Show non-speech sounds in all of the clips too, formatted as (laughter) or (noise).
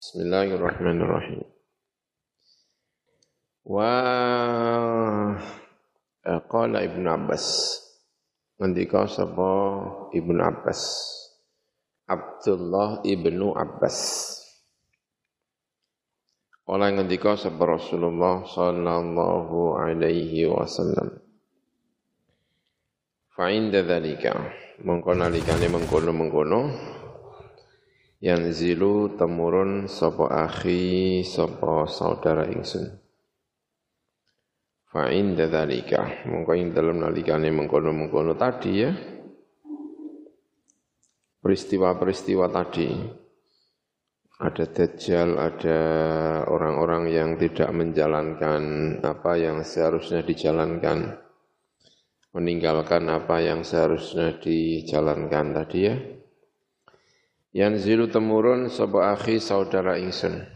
Bismillahirrahmanirrahim. Wa eh, qala Ibnu Abbas. Ngendika sapa Ibnu Abbas? Abdullah Ibnu Abbas. Kala ngendika sapa Rasulullah sallallahu alaihi wasallam. Fa inda dzalika. Mongko nalikane mengkono-mengkono yanzilu temurun sapa akhi sapa saudara ingsun. Fa inda dzalika. Mongko ing dalem nalikane mengkono-mengkono tadi ya. Peristiwa-peristiwa tadi. Ada dajjal, ada orang-orang yang tidak menjalankan apa yang seharusnya dijalankan, meninggalkan apa yang seharusnya dijalankan tadi ya. Yanzilu temurun sapa akhi saudara ingsun.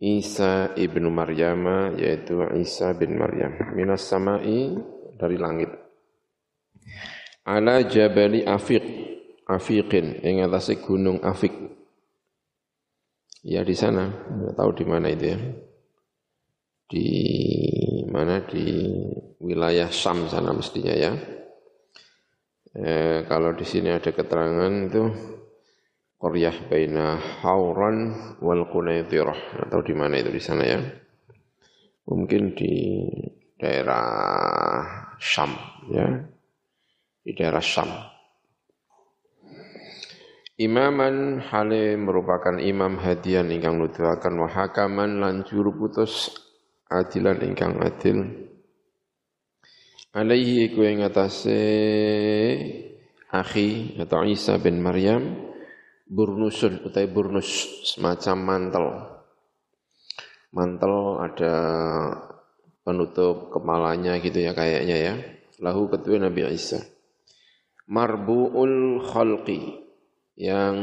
Isa ibnu Maryam yaitu Isa bin Maryam minas samai dari langit. Ala jabali Afiq Afiqin ing atase gunung Afiq. Ya di sana, tidak tahu di mana itu ya. Di mana di wilayah Syam sana mestinya ya. Eh, kalau di sini ada keterangan itu Qaryah baina Hauran wal Qunaitirah. Atau di mana itu di sana ya? Mungkin di daerah Syam ya. Di daerah Syam. Imaman hale merupakan imam hadian ingkang nuduhaken wa hakaman lan juru putus adilan ingkang adil. Alaihi iku ing atase akhi atau Isa bin Maryam burnusun utai burnus semacam mantel. Mantel ada penutup kepalanya gitu ya kayaknya ya. Lahu ketua Nabi Isa. Marbu'ul khalqi yang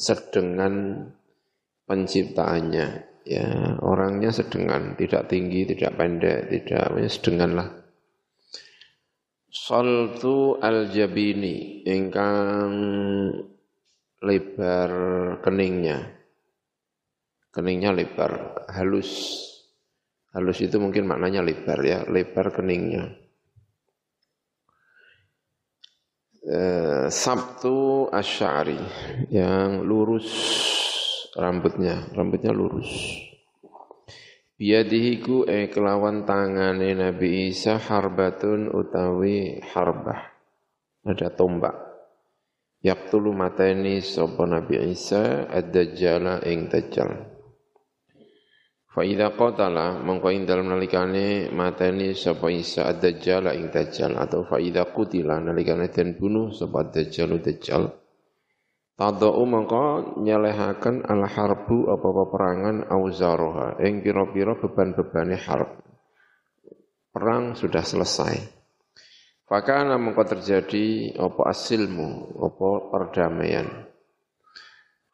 sedengan penciptaannya ya orangnya sedengan tidak tinggi tidak pendek tidak sedengan lah Saltu al-jabini ingkang lebar keningnya. Keningnya lebar, halus. Halus itu mungkin maknanya lebar ya, lebar keningnya. Eh, Sabtu Asy'ari yang lurus rambutnya, rambutnya lurus. Biadihiku e kelawan tangane Nabi Isa harbatun utawi harbah. Ada tombak. Yaktulu mateni sapa Nabi Isa ad-dajjal ing dajjal. Fa idza qatala mongko ing dalem nalikane mateni sapa Isa ad-dajjal ing dajjal atau fa idza qutila nalikane den bunuh sapa dajjal dajjal. Tadau mongko nyelehaken al harbu apa peperangan auzaroha ing pira-pira beban-bebane harb. Perang sudah selesai. Fakana mengko terjadi apa asilmu, apa perdamaian.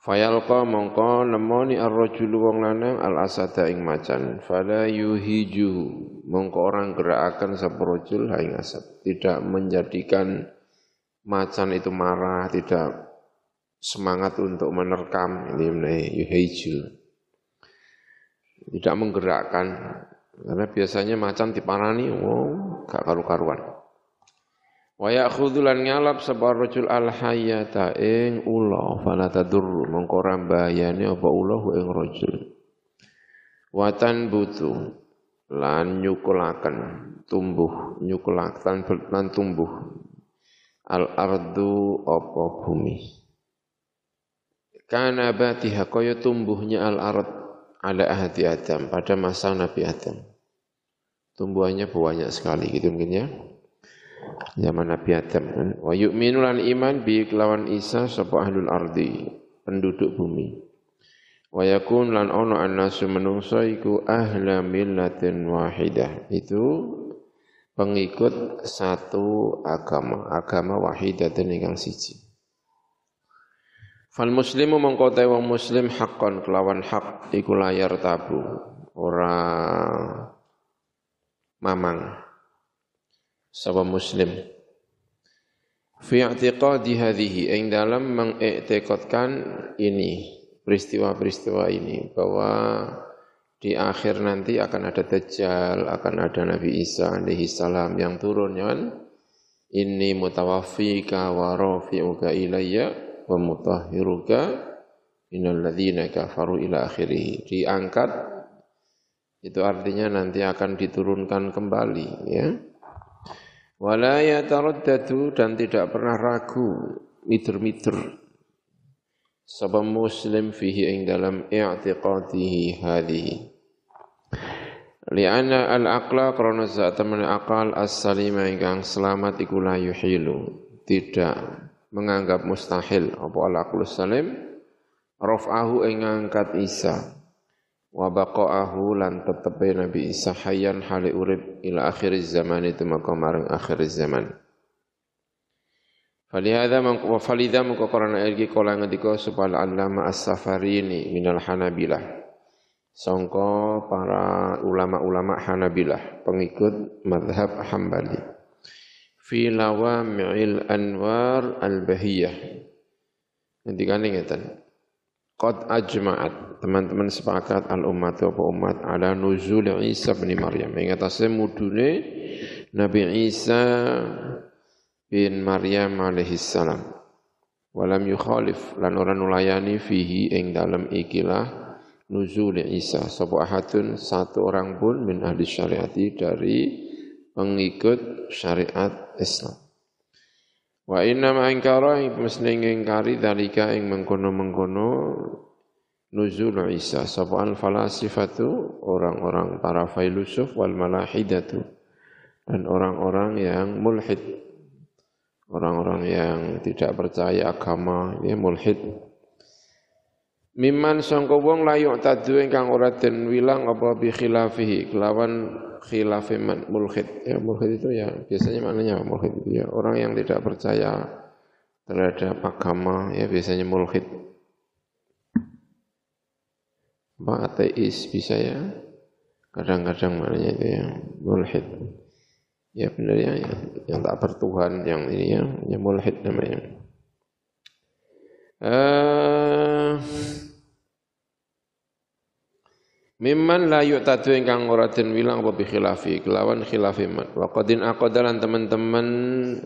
Fayalqa mongko nemoni ar-rajulu wong lanang al-asada ing macan. Fala yuhiju mongko orang gerakaken sapa rajul ing asad. Tidak menjadikan macan itu marah, tidak semangat untuk menerkam ini yuhiju. Tidak menggerakkan karena biasanya macan diparani, wow, gak karu-karuan. Wa ya'khudhu lan ngalap sapa rajul al hayyata ing ula fala tadur mongko rambayane apa ula ing rajul. Wa butu lan nyukulaken tumbuh nyukulaken lan tumbuh al ardu apa bumi. Kana batiha kaya tumbuhnya al ard ala ahdi Adam pada masa Nabi Adam. Tumbuhannya banyak sekali gitu mungkin ya zaman Nabi Adam kan wa yu'minu lan iman bi kelawan Isa sapa ahlul ardi penduduk bumi. Wa yakun lan ono annasu menungso iku ahla millatin wahidah. Itu pengikut satu agama agama wahidatin ingkang siji. Fal muslimu mongko wong muslim hakon kelawan hak iku layar tabu ora mamang sapa muslim fi i'tiqadi hadhihi ing dalam mengiktikadkan ini peristiwa-peristiwa ini bahwa di akhir nanti akan ada Dajjal, akan ada Nabi Isa alaihi salam yang turun ya kan? Inni mutawaffika wa rafi'uka ilayya wa mutahhiruka minal ladzina kafaru ila akhirih. Diangkat itu artinya nanti akan diturunkan kembali ya. Wala yataraddadu dan tidak pernah ragu, mitur-mitur. Sebab muslim fihi ing dalam i'tiqadihi hadhihi. Lianna al-aqla karena zat teman akal as-salima ingkang selamat iku la yuhilu. Tidak menganggap mustahil apa al-aqlu salim raf'ahu ing ngangkat Isa wa baqa'ahu lan tetepe Nabi Isa hayyan hale urip ila akhir zaman itu maka marang akhir zaman. Falihada wa falidha mengko karena iki kala ngendika supaya allama as-safarini minal hanabilah. Sangka para ulama-ulama Hanabilah pengikut madhab Hambali. Fi lawami'il anwar al-bahiyah. Ngendikane ngeten Qad ajma'at. Teman-teman sepakat al umat apa umat? Ala nuzul Isa bin Maryam. Ing atase mudune Nabi Isa bin Maryam alaihi salam. Walam yukhalif. Lan ora nulayani fihi ing dalem ikilah nuzul Isa. Sapa ahadun? Satu orang pun min ahli syariati dari pengikut syariat Islam Wa inna ma ingkara ing mesne ngingkari dalika ing mengkono-mengkono nuzul Isa. Sapa al falasifatu orang-orang para filosof wal malahidatu. Dan orang-orang yang mulhid. Orang-orang yang tidak percaya agama ya mulhid Miman sangka wong layu tadu ingkang ora den wilang apa bi khilafihi kelawan khilafi man mulhid. Ya mulhid itu ya biasanya maknanya mulhid itu ya orang yang tidak percaya terhadap agama ya biasanya mulhid. Apa ateis bisa ya? Kadang-kadang maknanya itu ya mulhid. Ya benar ya, yang tak bertuhan yang ini ya, ya mulhid namanya. Uh, Mimman la yu'tadu ingkang ora den wilang apa bi khilafi kelawan khilafi man. Wa qadin aqadalan teman-teman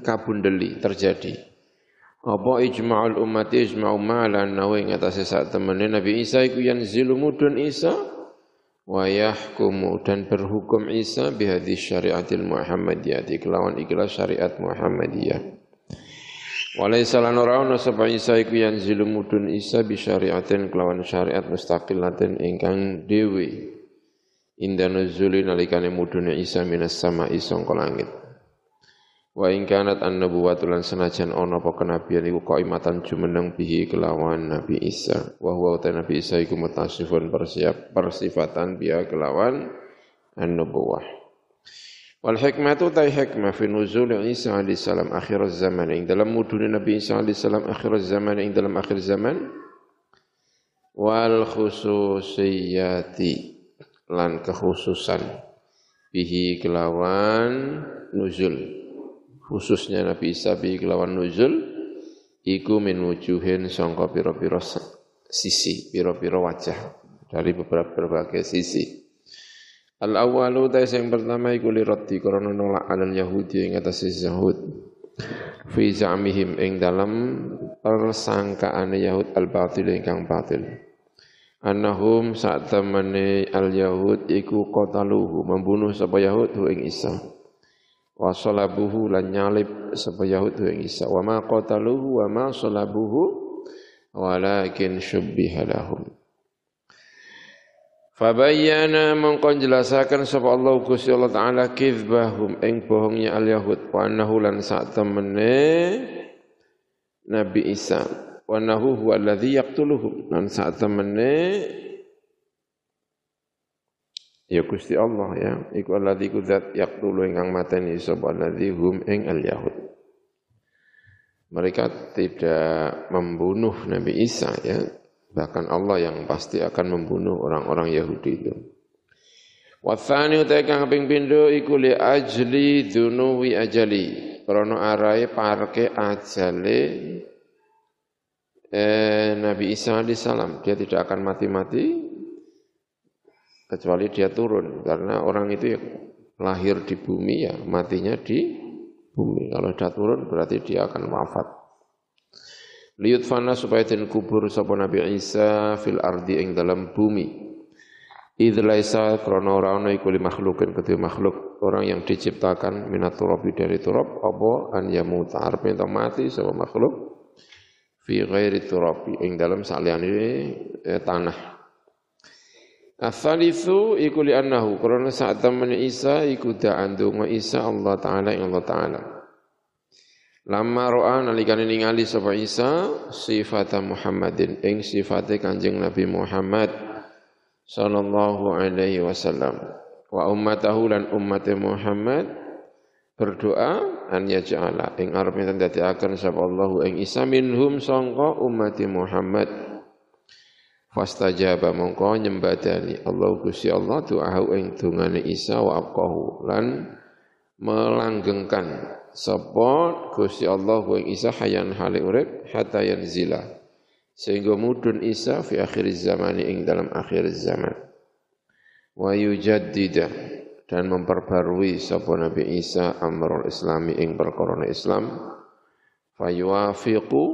kabundeli terjadi. Apa ijma'ul umat ijma'u ma'ala nawi ngatasi saat temene Nabi Isa iku yanzilu mudun Isa wa yahkumu dan berhukum Isa bihadhi syariatil Muhammadiyah kelawan ikhlas syariat Muhammadiyah. Walaysa lan ora ana sapa Isa iku yanzilu mudun Isa bi syariatin kelawan syariat mustaqilatin ingkang dhewe. Inda nuzuli nalikane mudune Isa minas sama sangka langit. Wa ing kanat an-nubuwatu lan senajan ana apa kenabian iku qaimatan jumeneng bihi kelawan Nabi Isa. Wa huwa Nabi Isa iku mutasifun persiap persifatan biya kelawan an-nubuwah. Wal hikmatu ta hikmah fi nuzul Isa alaihi salam akhir zaman. Ing dalam mudune Nabi Isa alaihi salam akhir zaman ing dalam akhir zaman. Wal khususiyati lan kekhususan. Bihi kelawan nuzul. Khususnya Nabi Isa bihi kelawan nuzul. Iku min wujuhin sangka pira-pira sisi pira-pira wajah. Dari beberapa berbagai sisi Al awalu ta yang pertama iku lirati karena nolak alal Yahudi ing atas Yahud. Fi zamihim ing dalam persangkaan Yahud al batil ingkang batil. Annahum saat temene al Yahud iku qataluhu membunuh sapa Yahud hu ing Isa. Wa salabuhu lan nyalib sapa Yahud hu ing Isa. Wa ma qataluhu wa ma salabuhu walakin syubbiha lahum. Fabayyana mongkon jelasaken sapa Allah Gusti Allah taala kizbahum ing bohongnya al yahud wa annahu lan sak temene Nabi Isa. Wa annahu huwa alladhi yaqtuluhum. Lan sak temene ya Gusti Allah ya. Iku alladhi kudzat yaqtulu ingkang mateni sapa alladhi hum ing al yahud mereka tidak membunuh Nabi Isa ya Bahkan Allah yang pasti akan membunuh orang-orang Yahudi itu. Wathani utai kang ping pindho iku li ajli dunuwi ajali. Krana arai parke ajale eh, Nabi Isa alaihissalam. Dia tidak akan mati-mati kecuali dia turun karena orang itu ya lahir di bumi ya matinya di bumi. Kalau dia turun berarti dia akan wafat. Liut fana supaya den kubur sapa Nabi Isa fil ardi ing dalam bumi. Idh laisa krana ora ana iku makhlukin kedue makhluk orang yang diciptakan minat turabi dari turab apa an yamuta arep mati sapa makhluk fi ghairi turabi ing dalam saliyane eh, tanah Asalisu iku li annahu karena saat temen Isa iku da'an Isa Allah taala ing Allah taala. Lama ro'a nalikane ningali sapa Isa sifat Muhammadin. Ing sifate Kanjeng Nabi Muhammad sallallahu alaihi wasallam. Wa ummatahu lan ummate Muhammad berdoa an yaj'ala. Ing arep akan sapa Allahu ing Isa minhum sangka ummati Muhammad. Fastajaba mongko nyembadani Allah Gusti Allah doahu ing dungane Isa wa abqahu lan melanggengkan sapa Gusti Allah ing Isa hayan hale urip hatta yanzila sehingga mudun Isa fi akhir zaman ing dalam akhir zaman. Wa yujaddida dan memperbarui sapa Nabi Isa amrul islami ing perkara Islam. Fayuafiqu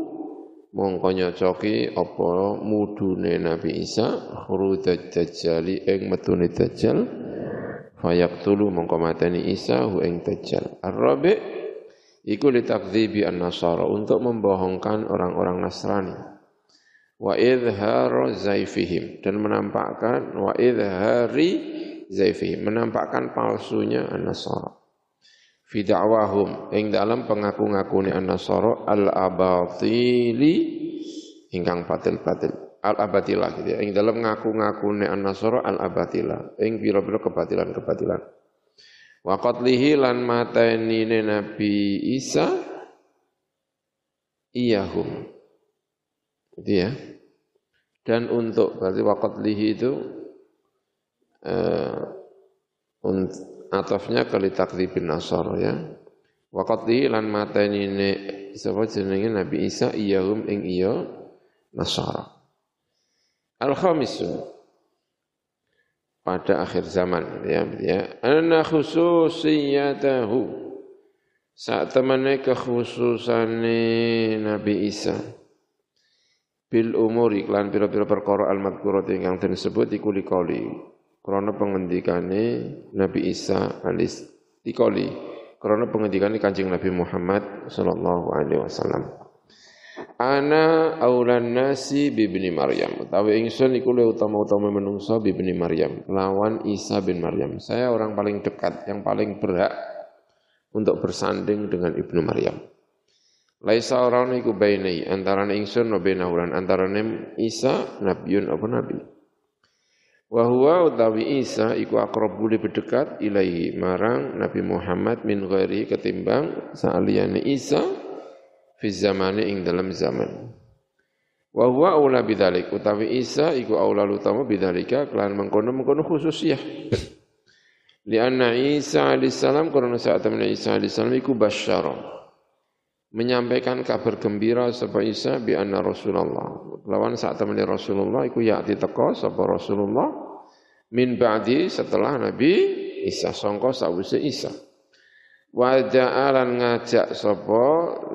mongko nyocoki apa mudune Nabi Isa khurujat dajjali ing metune dajjal. Fayaqtulu mongko mateni Isa hu ing dajjal. Arabi iku litakdzibi an-nasara untuk membohongkan orang-orang Nasrani. Wa idhar zaifihim dan menampakkan wa idhari zaifihim menampakkan palsunya an-nasara. Fi da'wahum ing dalam pengaku-ngakune an-nasara al-abatili ingkang batil-batil. Al-abatilah gitu ya. Ing dalam ngaku-ngakune an-nasara al-abatilah. Ing pira-pira kebatilan-kebatilan wa qatlihi lan mateni Nabi Isa iyahum. Gitu ya. Dan untuk berarti wa qatlihi itu uh, atafnya kali takdzibin nasar ya. Waqati lan mateni sapa jenenge Nabi Isa iyahum ing iya nasara. Al khamisu pada akhir zaman ya ya anna khususiyatahu saat temane kekhususane Nabi Isa bil umur iklan pira-pira perkara al-madhkurat ingkang disebut iku likoli Karena pengendikane Nabi Isa alis dikoli. Karena pengendikane Kanjeng Nabi Muhammad sallallahu alaihi wasallam. Ana aulan nasi bibni Maryam. Utawi ingsun iku luwih utama-utama menungso bibni Maryam lawan Isa bin Maryam. Saya orang paling dekat, yang paling berhak untuk bersanding dengan Ibnu Maryam. Laisa orang iku bainai antara ingsun wa bainahu antara Isa nabiun apa nabi. Wa huwa utawi Isa iku akrabu lebih dekat ilaihi marang Nabi Muhammad min ghairi ketimbang sa'aliyane Isa fi zamani ing dalam zaman. Wa huwa aula bidzalik utawi Isa iku aula utama bidzalika kelan mengkono-mengkono khususiyah. (laughs) Lianna Isa alaihissalam karena saat teman Isa alaihissalam iku basyara menyampaikan kabar gembira sapa Isa bi anna Rasulullah. Lawan saat teman Rasulullah iku yakti teko sapa Rasulullah min ba'di setelah Nabi Isa sangka sawise Isa. Wa ja'alan ngajak sapa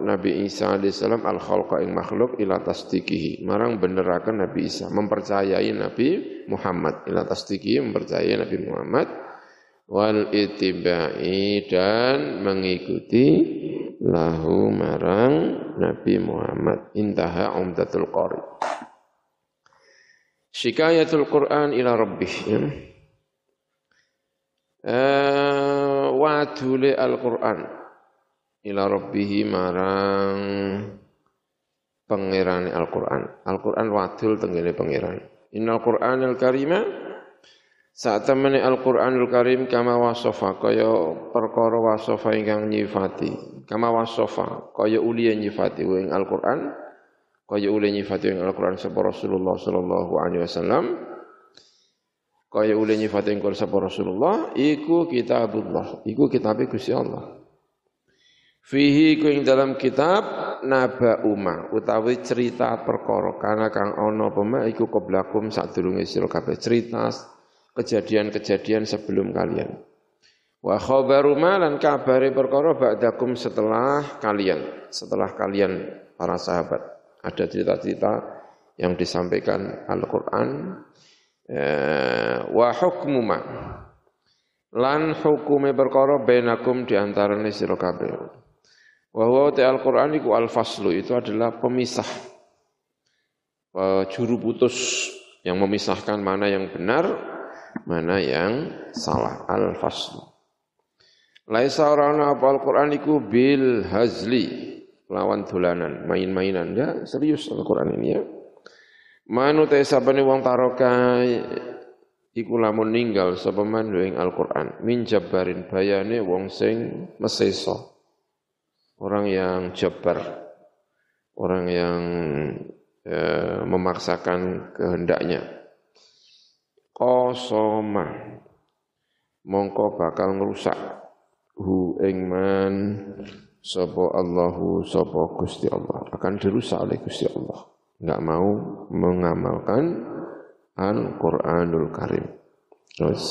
Nabi Isa alaihissalam al khalqa ing makhluk ila tasdiqihi marang beneraken Nabi Isa mempercayai Nabi Muhammad ila tasdiqihi mempercayai Nabi Muhammad wal itibai dan mengikuti lahu marang Nabi Muhammad intaha umdatul qari Syikayatul Quran ila rabbih. Ya. Uh, wadule Al-Quran ila rabbih marang pangerane Al-Quran. Al-Quran wadul tenggene pangeran. Innal Qur'anal karima saat temene Al-Qur'anul Karim kama wasofa kaya perkara wasofa ingkang nyifati. Kama wasofa kaya uliya nyifati ing Al-Qur'an kaya ule nyifati ing Al-Qur'an sapa Rasulullah sallallahu alaihi wasallam kaya ule nyifati ing sapa Rasulullah iku kitabullah iku kitab Gusti Allah Fihi ku ing dalam kitab naba umma utawi cerita perkara kana kang ana pema iku qablakum sadurunge sira kabeh cerita kejadian-kejadian sebelum kalian. Wa khabaru ma lan kabare perkara ba'dakum setelah kalian, setelah kalian para sahabat. Ada cerita-cerita yang disampaikan Al-Qur'an wa hukmu ma lan hukume perkara bainakum di antarane sira kabeh. Wa huwa Al-Qur'an iku al-faslu itu adalah pemisah juru putus yang memisahkan mana yang benar, mana yang salah. Al-faslu. Laisa orana apa Al-Qur'an iku bil hazli lawan dolanan, main-mainan. Ya, serius Al-Qur'an ini ya. Manu te sabane wong taroka iku lamun ninggal sapa man Al-Qur'an. Min jabbarin bayane wong sing meseso orang yang jabar, orang yang e, memaksakan kehendaknya. Kosoma, mongko bakal ngerusak hu ingman sopo Allahu sopo Gusti Allah. Akan dirusak oleh Gusti Allah. Enggak mau mengamalkan Al-Qur'anul Karim. Terus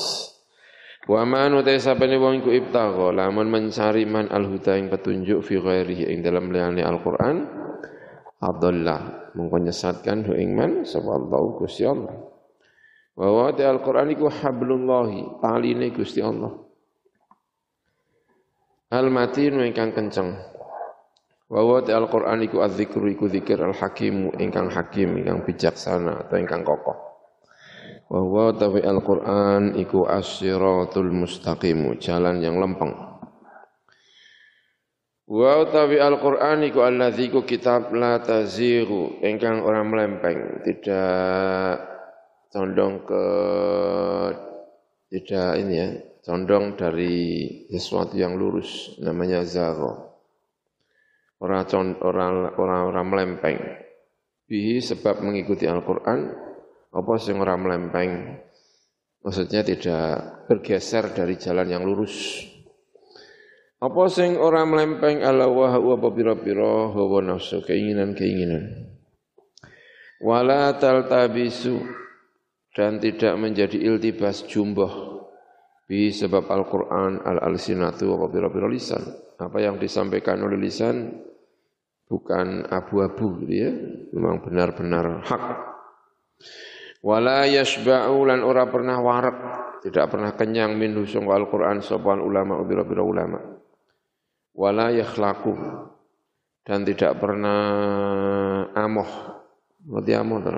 Wa man utai sabane wong iku ibtagha lamun mencari man al-huda ing petunjuk fi ghairihi ing dalam liyane Al-Qur'an adallah mongko nyesatkan hu ing man sapa Allah Gusti Allah. Wa wa al-Qur'an iku hablullah taline Gusti Allah. Al-matin ingkang kenceng. Wa wa al-Qur'an iku az-zikru iku zikir al-hakim ingkang hakim ingkang bijaksana atau ingkang kokoh. Wa huwa tawi Al-Qur'an iku as-siratul mustaqim, jalan yang lempeng. Wa tawi Al-Qur'an iku alladzi ku kitab la tazighu, ingkang ora melempeng, tidak condong ke tidak ini ya, condong dari sesuatu yang lurus, namanya zagho. Orang orang orang orang melempeng. Bihi sebab mengikuti Al-Qur'an apa sing ora melempeng maksudnya tidak bergeser dari jalan yang lurus. Apa sing ora melempeng ala wa apa pira-pira hawa nafsu keinginan-keinginan wala taltabisu dan tidak menjadi iltibas jumboh bi sebab Al-Qur'an al-alsinatu apa pira-pira lisan apa yang disampaikan oleh lisan bukan abu-abu gitu ya memang benar-benar hak Wala yashba'u lan ora pernah warak, tidak pernah kenyang min husung Al-Qur'an sopan ulama ubira-bira ulama. Wala yakhlaqu dan tidak pernah amoh. Ngerti amoh to?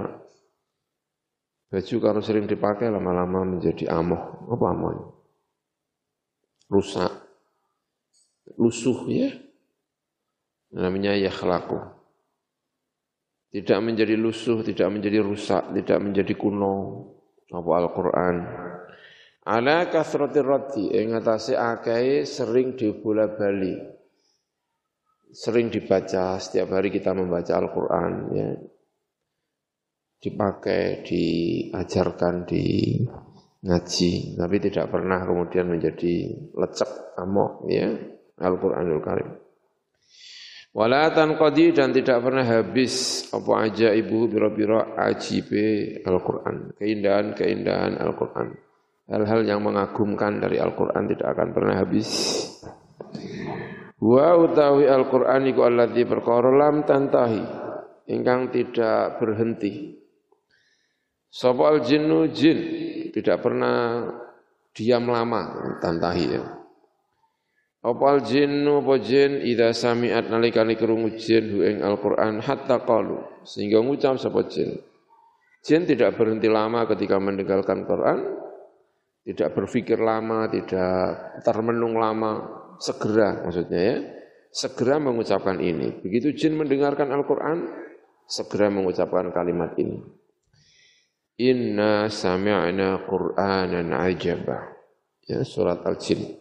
Baju kalau sering dipakai lama-lama menjadi amoh. Apa amoh? Rusak. Lusuh ya. Namanya yakhlaqu. Tidak menjadi lusuh, tidak menjadi rusak, tidak menjadi kuno. Apa Al-Quran. Ala kasratir raddi, yang atase akai sering dibola bali. Sering dibaca, setiap hari kita membaca Al-Quran. Ya. Dipakai, diajarkan, di ngaji. Tapi tidak pernah kemudian menjadi lecek, amok. Ya. Al-Quranul Karim. Wala tanqadi dan tidak pernah habis apa aja ibu biro-biro ajibe Al-Quran. Keindahan-keindahan Al-Quran. Hal-hal yang mengagumkan dari Al-Quran tidak akan pernah habis. Wa utawi Al-Quran iku alladzi perkara lam tantahi. Ingkang tidak berhenti. Sapa al-jinnu jin tidak pernah diam lama tantahi ya. Opal jinnu apa jin idza sami'at nalikane krungu jin hu ing Al-Qur'an hatta qalu sehingga ngucap sapa jin. Jin tidak berhenti lama ketika mendengarkan Quran, tidak berpikir lama, tidak termenung lama, segera maksudnya ya. Segera mengucapkan ini. Begitu jin mendengarkan Al-Qur'an, segera mengucapkan kalimat ini. Inna sami'na Qur'anan ajaba. Ya, surat Al-Jin.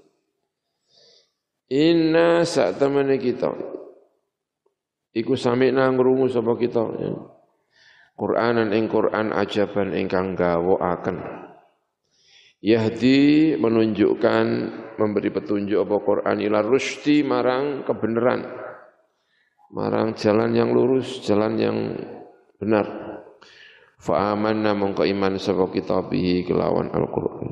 Inna sak temene kita. Iku sami'na ngrungu sapa kita. Ya. Qur'anan ing Qur'an ajaban ingkang gawakaken. Yahdi menunjukkan memberi petunjuk apa Quran ila rusdi marang kebenaran. Marang jalan yang lurus, jalan yang benar. Fa amanna mongko iman sapa kita bihi kelawan Al-Qur'an.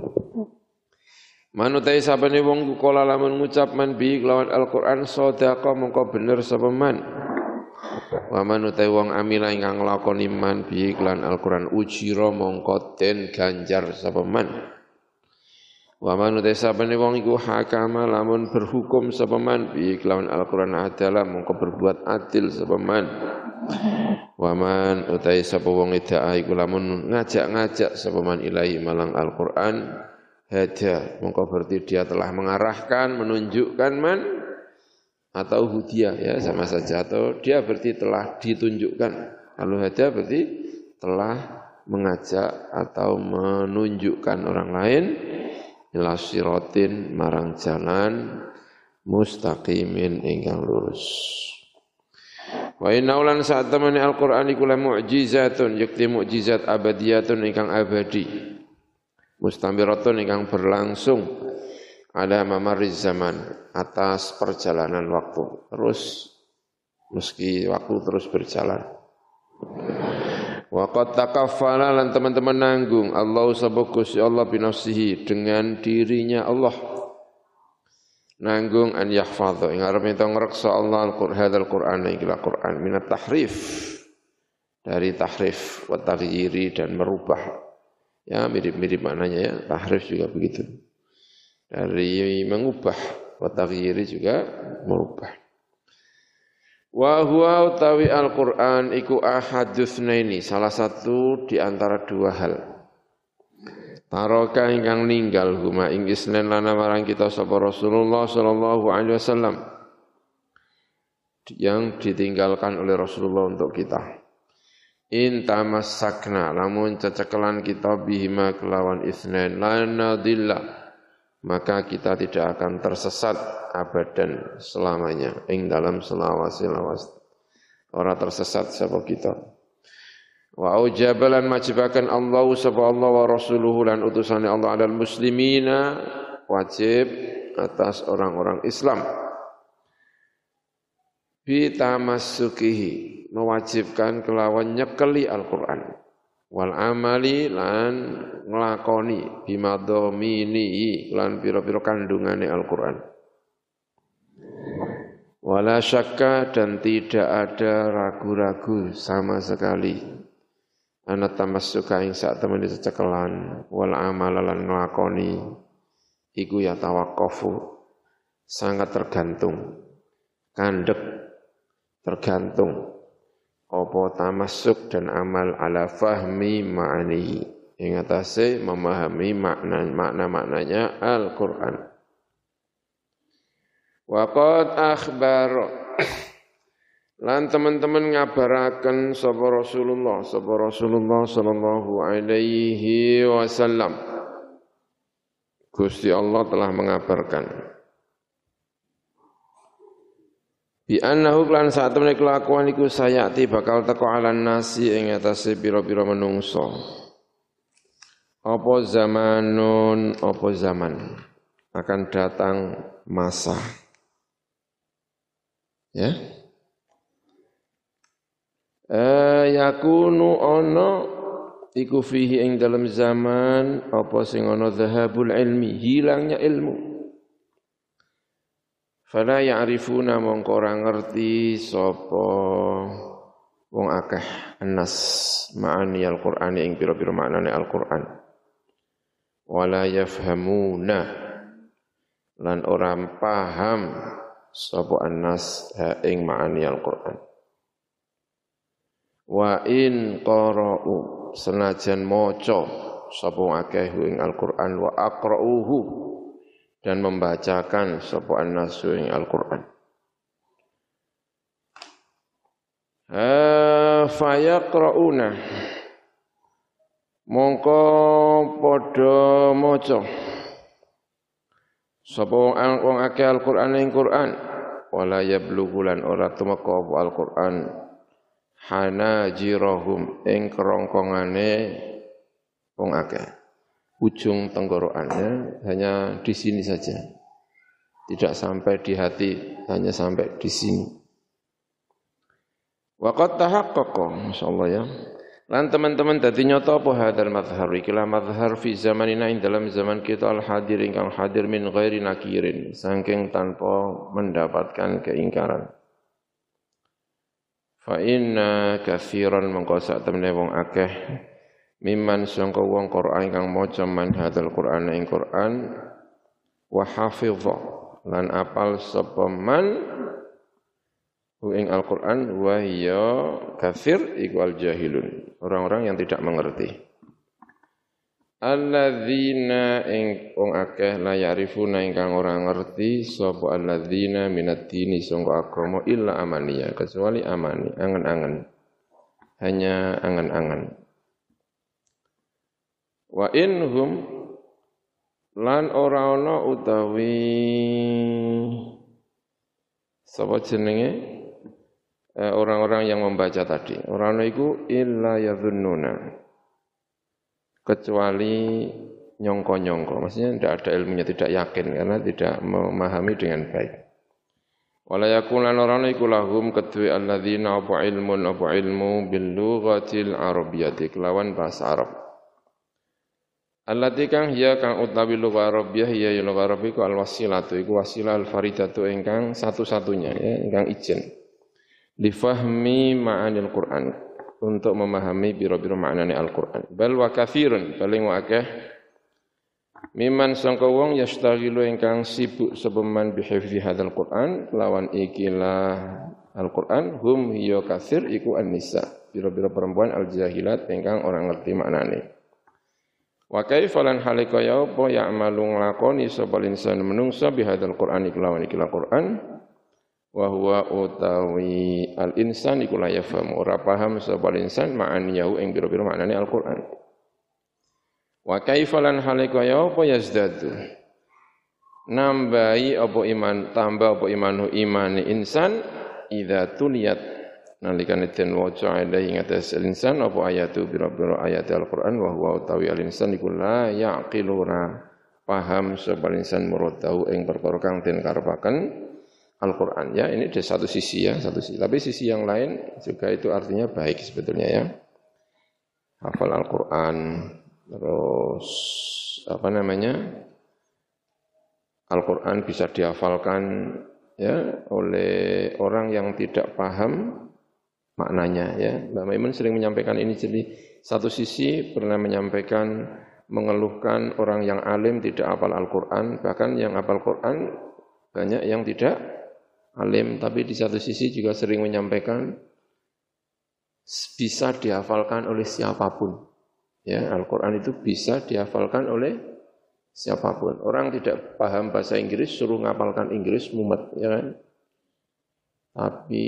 Manutai sabane wong kala lamun ngucap man bi kelawan Al-Qur'an sadaqa mongko bener sapa man. Wa manutai wong amila ingkang nglakoni man bi kelawan Al-Qur'an ujira mongko den ganjar sapa man. Wa man utai sabane wong iku hakama lamun berhukum sapa man bi kelawan Al-Qur'an adalah mongko berbuat adil sapa man. Wa man utai sapa wong idaa iku lamun ngajak-ngajak sapa man ilahi malang Al-Qur'an hada mongko berarti dia telah mengarahkan menunjukkan man atau hudia ya sama saja atau dia berarti telah ditunjukkan. Kalau hada berarti telah mengajak atau menunjukkan orang lain ila siratin marang jalan mustaqimin ingkang lurus. Wa inna ulan saat temani Al-Qur'an iku mu'jizatun yakti mu'jizat abadiyatun ingkang abadi. Mustamiratun ingkang berlangsung ada mamariz zaman atas perjalanan waktu. Terus meski waktu terus berjalan. Wa qad takaffala lan teman-teman nanggung Allah sabagus Allah binafsihi dengan dirinya Allah. Nanggung an yahfadha ing arep ento ngreksa Allah al-Qur'an Qur'an ing Qur'an minat tahrif dari tahrif wa taghyiri dan merubah. Ya mirip-mirip maknanya ya, tahrif juga begitu. Dari mengubah wa taghyiri juga merubah. Wa huwa utawi Al-Qur'an iku ahadusnaini, salah satu di antara dua hal. Taroka ingkang ninggal huma ing isnen lana marang kita sapa Rasulullah sallallahu alaihi wasallam yang ditinggalkan oleh Rasulullah untuk kita. In tamassakna lamun cecekelan kita bihima kelawan isnen lana dillah maka kita tidak akan tersesat abadan selamanya ing dalam selawasi lawas ora tersesat sapa kita wa aujabalan majibakan Allah sapa Allah wa rasuluhu lan utusane Allah adal muslimina wajib atas orang-orang Islam bi tamassukihi mewajibkan kelawan nyekeli Al-Qur'an wal amali lan nglakoni bimadhamini lan pira-pira kandungane Al-Qur'an. Wala syakka dan tidak ada ragu-ragu sama sekali. Ana tamassuka ing sak temene cecekelan wal amal lan nglakoni. Iku ya tawaqqafu sangat tergantung. Kandek tergantung. Apa tamasuk dan amal ala fahmi ma'ani. Ing atase memahami makna makna-maknanya Al-Qur'an. Wa qad akhbar lan teman-teman ngabaraken sapa Rasulullah sapa Rasulullah sallallahu alaihi wasallam Gusti Allah telah mengabarkan Bi annahu lan saat temene kelakuan iku sayati bakal teko alan nasi ing atase pira-pira menungso. Apa zamanun apa zaman akan datang masa. Ya. Eh yakunu ono iku fihi ing dalam zaman apa sing ana dhahabul ilmi, hilangnya ilmu. Fala ya'rifuna mongko ora ngerti sapa wong akeh anas ma'ani al-Qur'an ing pira-pira maknane Al-Qur'an. Wala yafhamuna lan ora paham sapa anas ing ma'ani Al-Qur'an. Wa in qara'u senajan maca sapa akeh ing Al-Qur'an wa aqra'uhu dan membacakan sebuah nasu yang Al-Quran. Fayaqra'una mongko padha maca sapa wong akeh Al-Qur'an ing Qur'an wala yablughu lan ora tumeka Al-Qur'an hanajirahum ing kerongkongane wong akeh ujung tenggorokannya hanya di sini saja. Tidak sampai di hati, hanya sampai di sini. Waqat tahaqqaqa, masyaallah ya. Lan teman-teman dadi nyata apa hadal madhhar ikilah madhhar fi zamanina ing dalam zaman kita al hadir ingkang hadir min ghairi nakirin saking tanpa mendapatkan keingkaran. Fa inna katsiran mengko sak temne wong akeh mimman sangka wong Quran ingkang maca man hadal Quran ing Quran wa hafidha lan apal sapa man ing Al-Qur'an wa ya kafir iku al-jahilun. Orang-orang yang tidak mengerti Alladzina ing wong akeh la yarifuna ingkang ora ngerti sapa alladzina minad dini sangka agama illa amaniya kecuali amani angen-angen hanya angen-angen wa inhum lan ora ana utawi sapa jenenge Eh, orang-orang yang membaca tadi. Orang itu illa yadhunnuna. Kecuali nyongko-nyongko. Maksudnya tidak ada ilmunya, tidak yakin karena tidak memahami dengan baik. Wala yakulan orang iku lahum alladzina apa ilmun apa ilmu bil lughatil arabiyyati kelawan bahasa Arab. Allati kang hiya kang utawi lugha Arabiyyah hiya ya lugha Arab iku al wasilatu iku wasilah al faridatu ingkang satu-satunya ya ingkang ijen lifahmi ma'anil Qur'an untuk memahami biro-biro maknane Al-Qur'an. Bal wa kathirun paling wa akeh miman sangka wong yastaghilu ingkang sibuk sepeman bihifzi hadzal Qur'an lawan ikilah Al-Qur'an hum hiya kathir iku an-nisa biro-biro perempuan al-jahilat ingkang orang ngerti maknane. Wa kaifa lan halika ya apa ya'malu nglakoni sapa insan menungsa bihadzal Qur'an iklawan ikilah Qur'an wa huwa utawi al insan iku la yafham ora paham sapa insan ma'aniyahu ing pira-pira maknane Al-Qur'an. Wa kaifa lan halika ya apa yazdadu? Nambahi apa iman tambah apa imanu imane insan idza tuliyat. Nalikane den waca alaihi ngatas insan apa ayatu pira-pira ayat Al-Qur'an wa huwa utawi al insan iku la yaqiluna. Paham sapa insan muradahu ing perkara kang den karepaken Al-Quran ya ini dari satu sisi ya satu sisi. Tapi sisi yang lain juga itu artinya baik sebetulnya ya. Hafal Al-Quran terus apa namanya? Al-Quran bisa dihafalkan ya oleh orang yang tidak paham maknanya ya. Mbak Maimun sering menyampaikan ini jadi satu sisi pernah menyampaikan mengeluhkan orang yang alim tidak hafal Al-Quran bahkan yang hafal Quran banyak yang tidak alim, tapi di satu sisi juga sering menyampaikan bisa dihafalkan oleh siapa pun. Ya, Al-Quran itu bisa dihafalkan oleh siapa pun. Orang tidak paham bahasa Inggris, suruh ngapalkan Inggris, mumet, ya kan? Tapi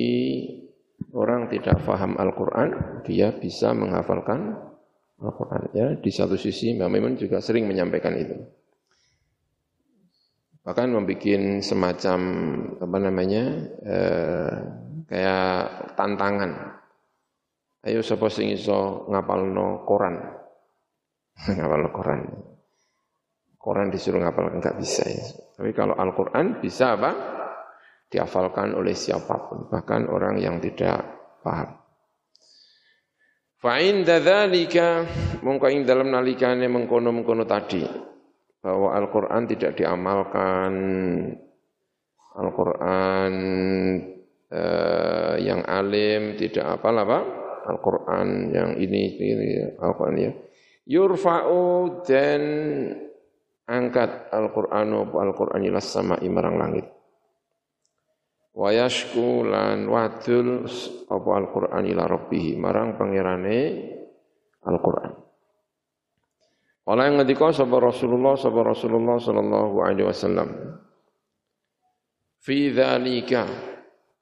orang tidak paham Al-Quran, dia bisa menghafalkan Al-Quran. Ya, di satu sisi, Mbak Mimun juga sering menyampaikan itu bahkan membuat semacam apa namanya eh, kayak tantangan. Ayo sapa sing iso ngapalno Quran. (laughs) ngapalno Quran. Quran disuruh ngapal enggak bisa ya. Tapi kalau Al-Qur'an bisa apa? Dihafalkan oleh siapa pun, bahkan orang yang tidak paham. Fa'in dzalika mongko ing dalam nalikane mengkono-mengkono tadi bahwa Al-Quran tidak diamalkan, Al-Quran eh, yang alim tidak apa apa, Al-Quran yang ini, ini Al-Quran ya. Yurfa'u dan angkat Al-Qur'anu Al-Qur'an ila sama imarang langit. Wa yashku lan wadul apa Al-Qur'an ila rabbih marang pangerane Al-Qur'an. Kala yang ngendika sapa Rasulullah sapa Rasulullah sallallahu alaihi wasallam. Fi dzalika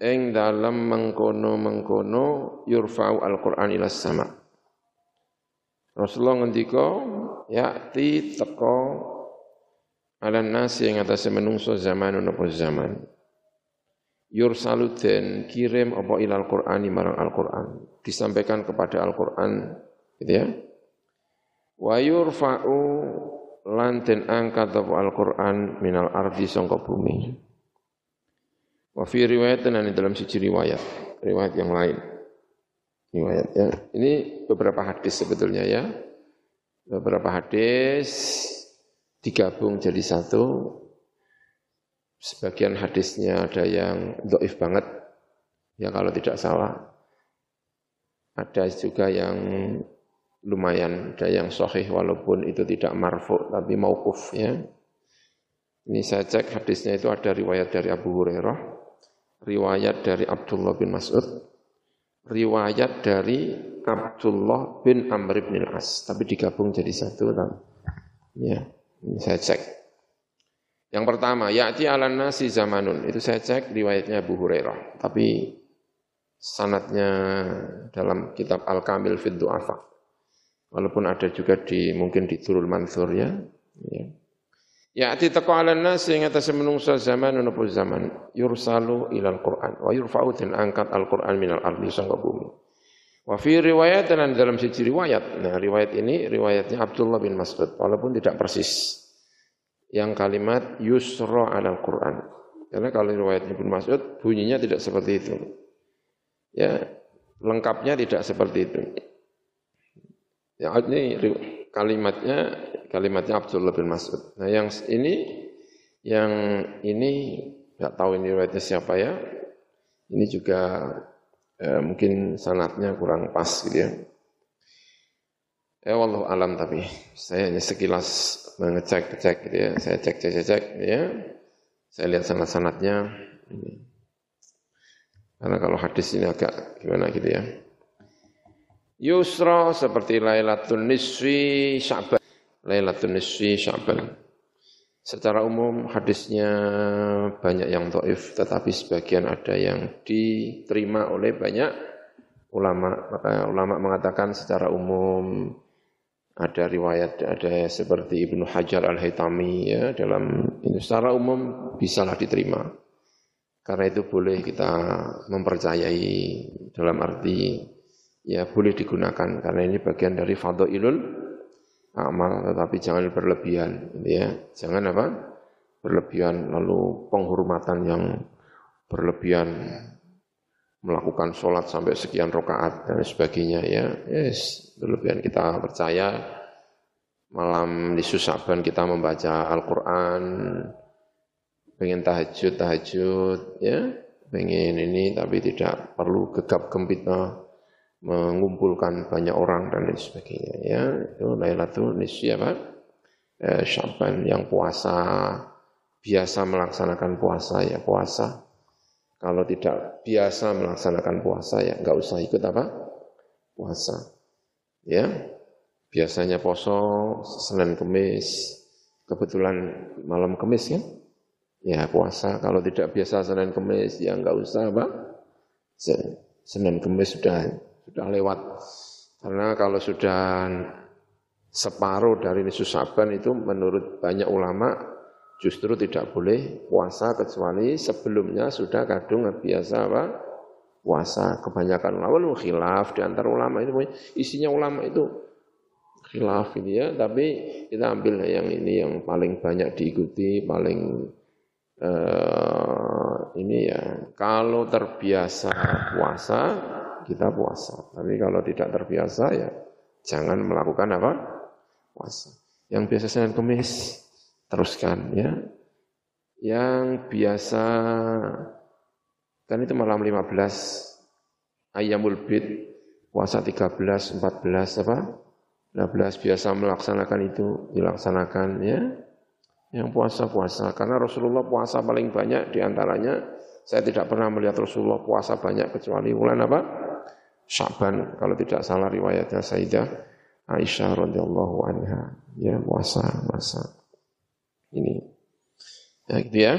ing dalam mengkono-mengkono yurfa'u al-Qur'an ila sama. Rasulullah ngendika ti teko ala nasi yang atas menungso zaman apa zaman. Yursalu den kirim apa ilal Qur'ani marang Al-Qur'an. Disampaikan kepada Al-Qur'an gitu ya wa yurfa'u lan den angkat apa Al-Qur'an minal ardi sangka bumi. Wa fi riwayat dan dalam siji riwayat riwayat yang lain. Riwayat ya. Ini beberapa hadis sebetulnya ya. Beberapa hadis digabung jadi satu. Sebagian hadisnya ada yang doif banget. Ya kalau tidak salah. Ada juga yang lumayan, ada yang sahih walaupun itu tidak marfu tapi maukuf ya. Ini saya cek hadisnya itu ada riwayat dari Abu Hurairah, riwayat dari Abdullah bin Mas'ud, riwayat dari Abdullah bin Amr bin Al-As, tapi digabung jadi satu. Ya, ini saya cek. Yang pertama, ya'ti ala nasi zamanun. Itu saya cek riwayatnya Abu Hurairah. Tapi sanatnya dalam kitab Al-Kamil Fid Du'afa. Walaupun ada juga di mungkin di Turul Mansur ya. Ya. Ya ati teko ala nas sing atase menungsa zaman napa zaman yursalu ilal Qur'an wa yurfa'u dan angkat Al-Qur'an minal ardi sangka bumi. Wa fi riwayat dan dalam siji riwayat. Nah, riwayat ini riwayatnya Abdullah bin Mas'ud walaupun tidak persis. Yang kalimat yusra al Qur'an. Karena kalau riwayat Ibnu Mas'ud bunyinya tidak seperti itu. Ya, lengkapnya tidak seperti itu. Ya, ini kalimatnya kalimatnya Abdullah bin Mas'ud. Nah, yang ini yang ini nggak tahu ini riwayatnya siapa ya. Ini juga eh, mungkin sanatnya kurang pas gitu ya. Ya Allah alam tapi saya hanya sekilas mengecek cek gitu ya. Saya cek cek cek, cek gitu ya. Saya lihat sanat-sanatnya. Karena kalau hadis ini agak gimana gitu ya. Yusra seperti Lailatul Nisfi Sya'ban. Lailatul Nisfi Sya'ban. Secara umum hadisnya banyak yang doif, tetapi sebagian ada yang diterima oleh banyak ulama. Maka ulama mengatakan secara umum ada riwayat ada seperti Ibnu Hajar Al-Haytami ya dalam ini secara umum bisalah diterima. Karena itu boleh kita mempercayai dalam arti ya boleh digunakan karena ini bagian dari fadhailul amal tetapi jangan berlebihan ya. Jangan apa? berlebihan lalu penghormatan yang berlebihan melakukan sholat sampai sekian rakaat dan sebagainya ya. Yes, berlebihan kita percaya malam di Saban kita membaca Al-Qur'an pengen tahajud tahajud ya pengen ini tapi tidak perlu gegap gempita mengumpulkan banyak orang dan lain sebagainya ya. Itu Lailatul Nisfi apa? Eh, Syaban yang puasa biasa melaksanakan puasa ya puasa. Kalau tidak biasa melaksanakan puasa ya nggak usah ikut apa? Puasa ya. Biasanya poso Senin Kemis kebetulan malam Kemis ya ya puasa. Kalau tidak biasa Senin Kemis ya enggak usah Pak. Senin Kemis sudah sudah lewat. Karena kalau sudah separuh dari nisfu Saban itu menurut banyak ulama justru tidak boleh puasa kecuali sebelumnya sudah kadung biasa apa? puasa. Kebanyakan ulama khilaf di antara ulama itu isinya ulama itu khilaf ini ya, tapi kita ambil yang ini yang paling banyak diikuti, paling uh, ini ya kalau terbiasa puasa kita puasa. Tapi kalau tidak terbiasa ya jangan melakukan apa? Puasa. Yang biasa Senin Kamis teruskan ya. Yang biasa kan itu malam 15 ayamul bid puasa 13 14 apa? 15 biasa melaksanakan itu dilaksanakan ya. Yang puasa-puasa. Karena Rasulullah puasa paling banyak di antaranya, saya tidak pernah melihat Rasulullah puasa banyak kecuali bulan apa? Syaban, kalau tidak salah riwayatnya Sayyidah Aisyah radhiyallahu anha. Ya, puasa, puasa. Ini. Ya, gitu ya.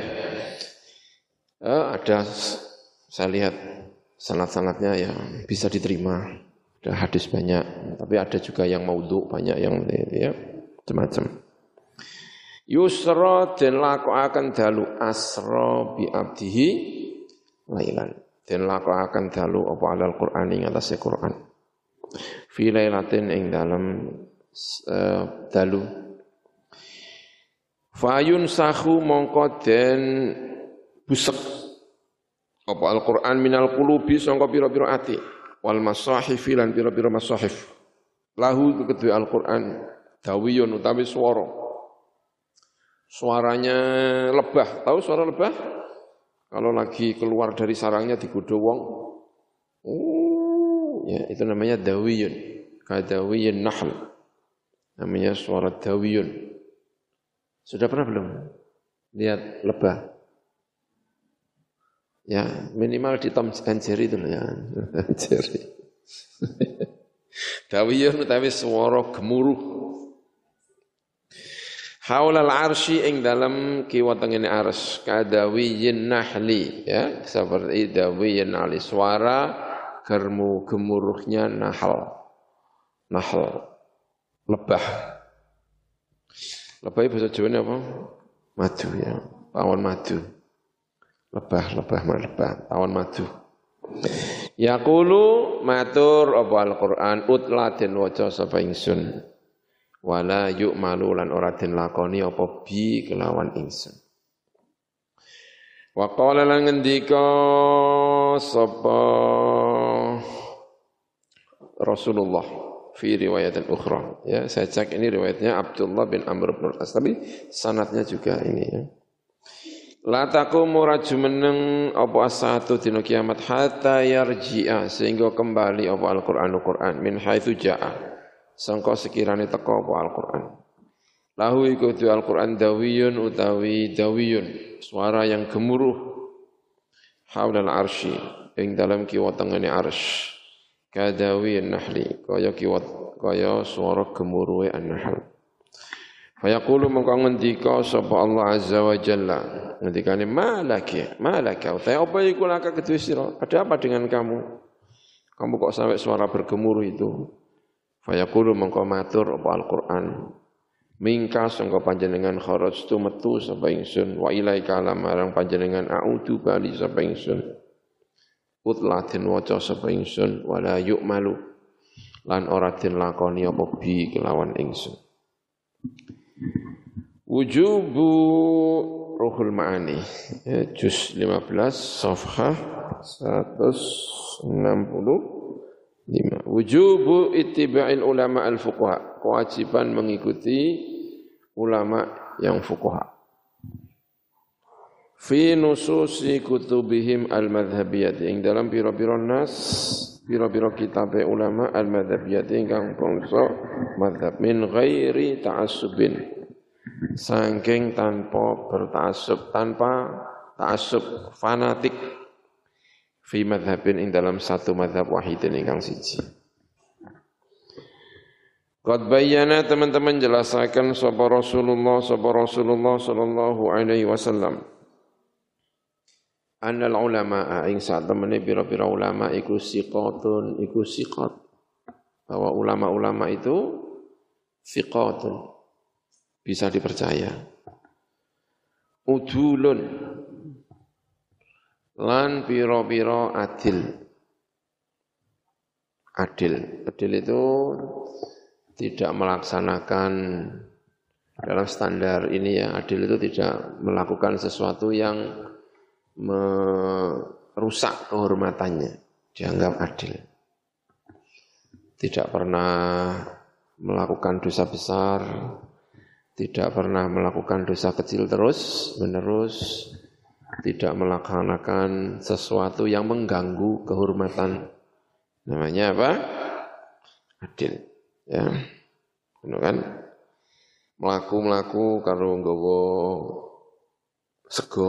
Eh, ada saya lihat sanat-sanatnya yang bisa diterima. Ada hadis banyak, tapi ada juga yang maudhu banyak yang ya, macam-macam. Yusra den lakokaken dalu asra bi abdihi lailan. Den lakokaken dalu apa alal Qur'an ing atase Qur'an. Fi lailatin ing dalam uh, dalu Fayun sahu mongko den busek apa Al-Qur'an minal qulubi sangka pira-pira ati wal masahif lan pira-pira masahif. Lahu kedua Al-Qur'an dawiyun utawi swara. Suaranya lebah. Tahu suara lebah? Kalau lagi keluar dari sarangnya digodo wong. Oh, ya itu namanya dawiyun. Kadawiyun nahl. Namanya suara dawiyun. Sudah pernah belum lihat lebah? Ya, minimal di Tom and Jerry itu ya. (laughs) (laughs) Dawiyun utawi swara gemuruh. Haulal arsy ing dalam kiwa tengene ars kadawiyin nahli ya. Seperti dawiyin nahli. Suara germu gemuruhnya nahal. Nahal. Lebah. Lebah bahasa Jawa apa? Madu ya. Tawon madu. Lebah lebah lebah? Tawon madu. Yaqulu matur apa Al-Qur'an? Utla den waca sapa ingsun wala yuk malu lan ora den lakoni apa bi kelawan ingsun wa qala lan ngendika sapa? Rasulullah fi riwayatin ukhra. Ya saya cek ini riwayatnya Abdullah bin Amr bin As tapi sanatnya juga ini ya. La taqumu meneng apa asatu dina kiamat hatta yarji'a sehingga kembali apa Al-Qur'an Al-Qur'an min haitsu ja'a sangka sekirane teko apa Al-Qur'an. Lahu iku Al-Qur'an dawiyun utawi dawiyun, suara yang gemuruh haulal arsy ing dalam kiwa tengene arsy. Kadawiyin nahli, kaya kiwa kaya suara gemuruhe an-nahl. Fayaqulu mengko ngendika sapa Allah azza wa jalla ngendikane malaki malaka utai apa iku laka kedue sira ada apa dengan kamu kamu kok sampai suara bergemuruh itu Fayaqulu mengko matur apa Al-Qur'an. Mingka sangka panjenengan kharajtu metu sapa ingsun wa ilaika marang panjenengan a'udu bali sapa ingsun. Utla den waca sapa ingsun wala yu'malu lan ora den lakoni apa bi kelawan ingsun. Wujubu Ruhul Ma'ani ya, juz 15 safhah 160 Lima. Wujubu ittiba'il ulama al-fuqaha. Kewajiban mengikuti ulama yang fuqaha. Fi nususi kutubihim al-madhabiyati. Yang dalam biro-biro nas, biro-biro kitab ulama al-madhabiyati. Yang bangsa madhab. Min ghairi ta'asubin. Sangking tanpa bertasub, tanpa ta'asub, fanatik fi madhabin ing dalam satu madhab wahidin ingkang siji. Qad bayyana teman-teman jelaskan sapa Rasulullah sapa Rasulullah sallallahu alaihi wasallam. Annal ulama ing saat temene pira-pira ulama iku siqatun iku siqat. Bahwa ulama-ulama itu siqatun bisa dipercaya. Udulun lan piro-piro adil. Adil. Adil itu tidak melaksanakan dalam standar ini ya, adil itu tidak melakukan sesuatu yang merusak kehormatannya. Dianggap adil. Tidak pernah melakukan dosa besar, tidak pernah melakukan dosa kecil terus menerus, tidak melaksanakan sesuatu yang mengganggu kehormatan. Namanya apa? Adil. Ya. Benar kan? Melaku-melaku karo nggawa sego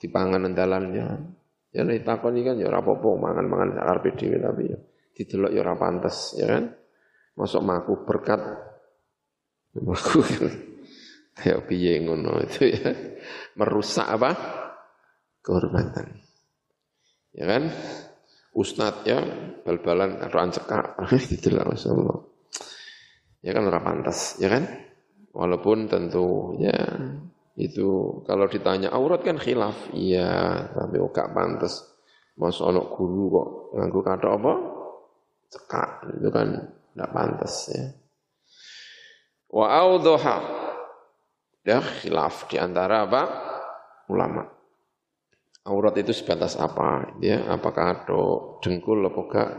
dipangan endalannya. Ya nek takoni kan ya ora apa-apa mangan-mangan karepe dhewe tapi ya didelok ya ora pantes, ya kan? Masuk maku berkat maku (laughs) ya piye ngono itu ya. Merusak apa? Kehormatan. Ya kan? Ustad ya, bal-balan atau cekak, (laughs) lah Rasulullah. Ya kan ora pantas, ya kan? Walaupun tentu ya itu kalau ditanya aurat kan khilaf, iya, tapi gak pantas. Masuk anak guru kok nganggu kata apa? Cekak, itu kan tidak pantas ya. Wa audhaha Ya, khilaf di antara apa? Ulama. Aurat itu sebatas apa? Ya, apakah ada dengkul atau enggak?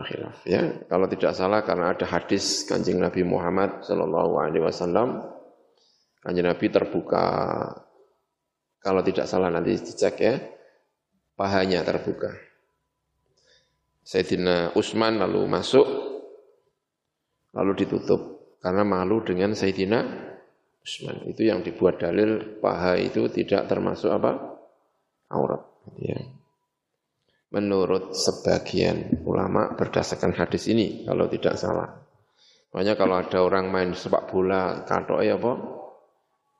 Khilaf ya. Kalau tidak salah karena ada hadis Kanjeng Nabi Muhammad sallallahu alaihi wasallam Kanjeng Nabi terbuka kalau tidak salah nanti dicek ya. Pahanya terbuka. Sayyidina Utsman lalu masuk lalu ditutup karena malu dengan Sayyidina Utsman. Itu yang dibuat dalil paha itu tidak termasuk apa? Aurat ya. Menurut sebagian ulama berdasarkan hadis ini kalau tidak salah. Makanya kalau ada orang main sepak bola katok ya apa?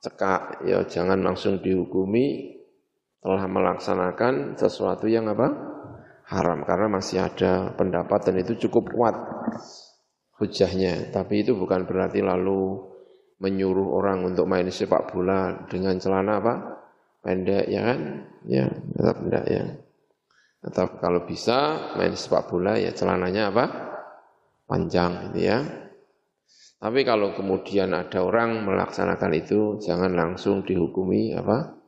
Cekak ya jangan langsung dihukumi telah melaksanakan sesuatu yang apa? haram karena masih ada pendapat dan itu cukup kuat hujahnya. Tapi itu bukan berarti lalu menyuruh orang untuk main sepak bola dengan celana apa? Pendek ya kan? Ya, tetap tidak ya. Tetap kalau bisa main sepak bola ya celananya apa? panjang gitu ya. Tapi kalau kemudian ada orang melaksanakan itu jangan langsung dihukumi apa?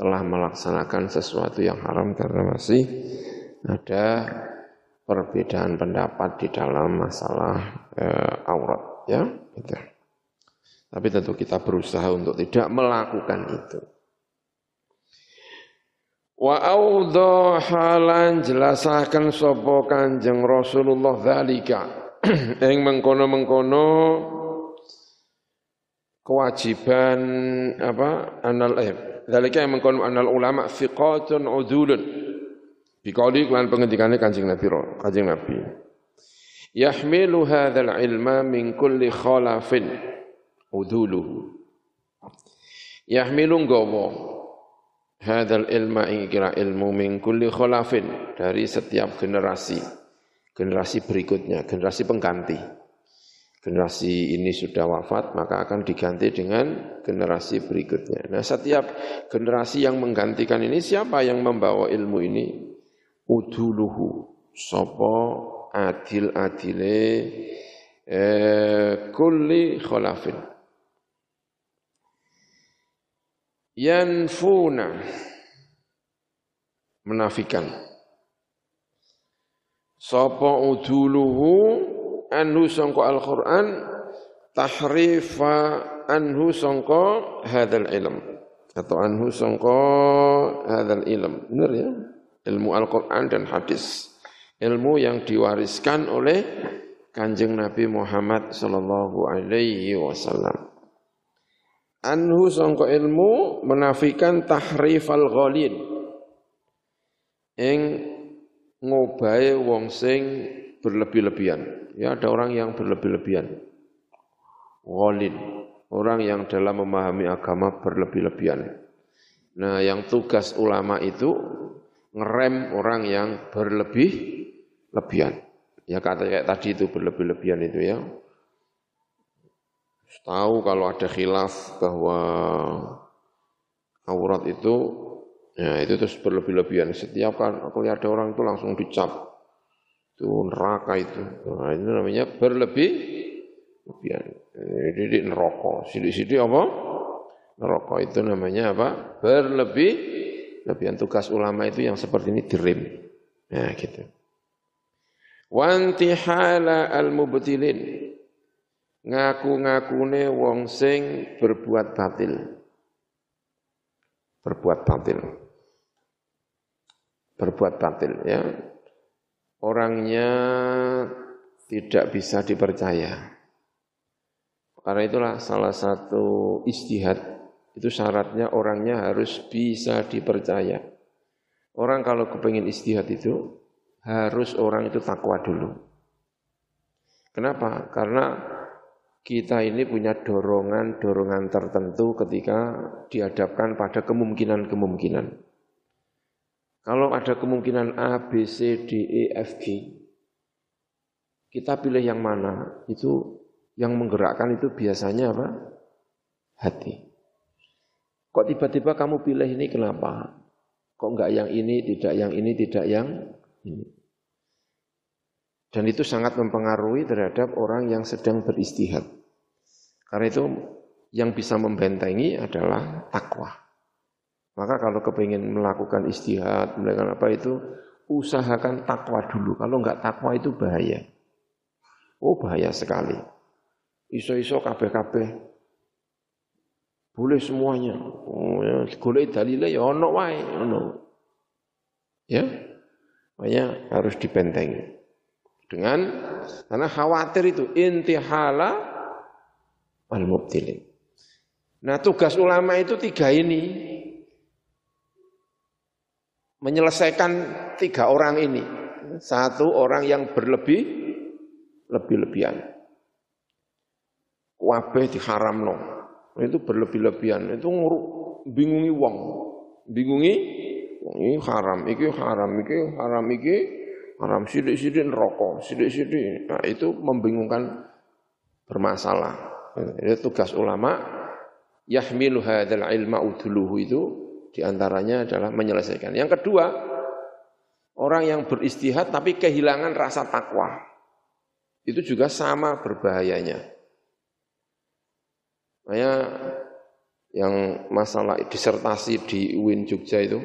telah melaksanakan sesuatu yang haram karena masih ada perbedaan pendapat di dalam masalah e, aurat ya gitu. Tapi tentu kita berusaha untuk tidak melakukan itu. Wa audha halan sapa Kanjeng Rasulullah zalika (clears throat) ing mengkono-mengkono kewajiban apa anal eh zalika yang mengkono anal ulama fiqatun udulun Bikauli kelan pengendikane Kanjeng Nabi Kanjeng Nabi. Yahmilu hadzal ilma min kulli khalafin uduluhu. Yahmilu nggawa hadzal ilma ing kira ilmu min kulli khalafin dari setiap generasi. Generasi berikutnya, generasi pengganti. Generasi ini sudah wafat, maka akan diganti dengan generasi berikutnya. Nah, setiap generasi yang menggantikan ini siapa yang membawa ilmu ini? uduluhu sapa adil-adile eh, kulli khalafin yanfuna. Menafikan. Sapa uduluhu anhu sangka Al-Qur'an tahrifa anhu sangka hadzal ilm. Atau anhu sangka hadzal ilm. Benar ya? Ilmu Al-Quran dan hadis. Ilmu yang diwariskan oleh kanjeng Nabi Muhammad sallallahu alaihi wasallam. Anhu sangka ilmu menafikan tahrifal ghalin. Ing ngobahe wong sing berlebih-lebihan. Ya ada orang yang berlebih-lebihan. Ghalin, orang yang dalam memahami agama berlebih-lebihan. Nah, yang tugas ulama itu ngerem orang yang berlebih lebihan. Ya kata kayak tadi itu berlebih-lebihan itu ya. Tahu kalau ada khilaf bahwa aurat itu ya itu terus berlebih-lebihan. Setiap kan lihat ada orang itu langsung dicap. Itu neraka itu. Nah, itu namanya berlebih lebihan. Jadi neraka. Sidik-sidik apa? Neraka itu namanya apa? Berlebih Lebihan tugas ulama itu yang seperti ini direm. Nah, gitu. Wantihala al-mubtilin. Ngaku-ngakune wong sing berbuat batil. Berbuat batil. Berbuat batil ya. Orangnya tidak bisa dipercaya. Karena itulah salah satu istihad itu syaratnya orangnya harus bisa dipercaya. Orang kalau kepingin istihad itu harus orang itu takwa dulu. Kenapa? Karena kita ini punya dorongan-dorongan tertentu ketika dihadapkan pada kemungkinan-kemungkinan. Kalau ada kemungkinan A, B, C, D, E, F, G, kita pilih yang mana? Itu yang menggerakkan itu biasanya apa? Hati. Kok tiba-tiba kamu pilih ini kenapa? Kok enggak yang ini, tidak yang ini, tidak yang ini? Dan itu sangat mempengaruhi terhadap orang yang sedang beristihad. Karena itu yang bisa membentengi adalah takwa. Maka kalau kepingin melakukan istihad, melakukan apa itu, usahakan takwa dulu. Kalau enggak takwa itu bahaya. Oh bahaya sekali. Iso-iso kabeh-kabeh. Boleh semuanya. Oh, ya, golek dalile ya ono wae, ono. Ya. Makanya harus dibentengi. Dengan karena khawatir itu intihala al-mubtilin. Nah tugas ulama itu tiga ini menyelesaikan tiga orang ini. Satu orang yang berlebih, lebih-lebihan. Wabeh no. Itu berlebih-lebihan. Itu nguruk, bingungi wong. Bingungi, ini haram, iki haram, iki haram, iki haram. Sidik-sidik rokok, sidik-sidik. Nah itu membingungkan bermasalah. Itu tugas ulama. Yahmilu hadal ilma uduluhu itu di antaranya adalah menyelesaikan. Yang kedua, orang yang beristihad tapi kehilangan rasa takwa. Itu juga sama berbahayanya. Makanya yang masalah disertasi di UIN Jogja itu,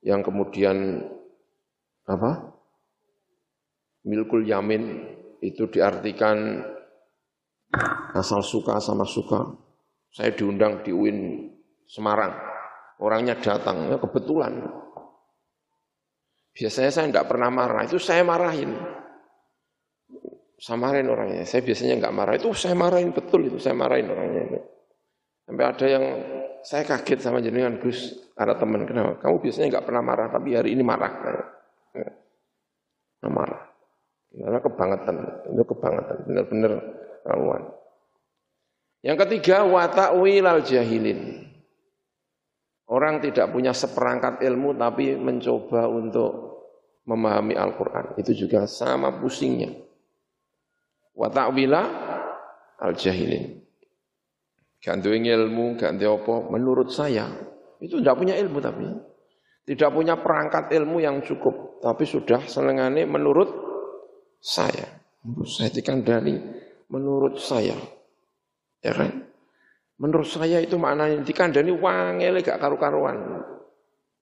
yang kemudian apa? Milkul yamin itu diartikan asal suka sama suka. Saya diundang di UIN Semarang orangnya datang, ya kebetulan. Biasanya saya tidak pernah marah, itu saya marahin. Saya marahin orangnya, saya biasanya nggak marah, itu saya marahin betul itu, saya marahin orangnya itu. Sampai ada yang saya kaget sama jenengan Gus, ada teman kenapa? Kamu biasanya nggak pernah marah, tapi hari ini marah. Nah, marah. Karena kebangetan, itu kebangetan, benar-benar rawan. Yang ketiga, wata'wil al jahilin. Orang tidak punya seperangkat ilmu tapi mencoba untuk memahami Al-Quran. Itu juga sama pusingnya. Wa ta'wila al-jahilin. Ganti ilmu, ganti apa, menurut saya. Itu tidak punya ilmu tapi. Tidak punya perangkat ilmu yang cukup. Tapi sudah selengane menurut saya. Menurut saya dikandani menurut saya. Ya kan? Menurut saya itu maknanya dikandani wangel gak karu-karuan.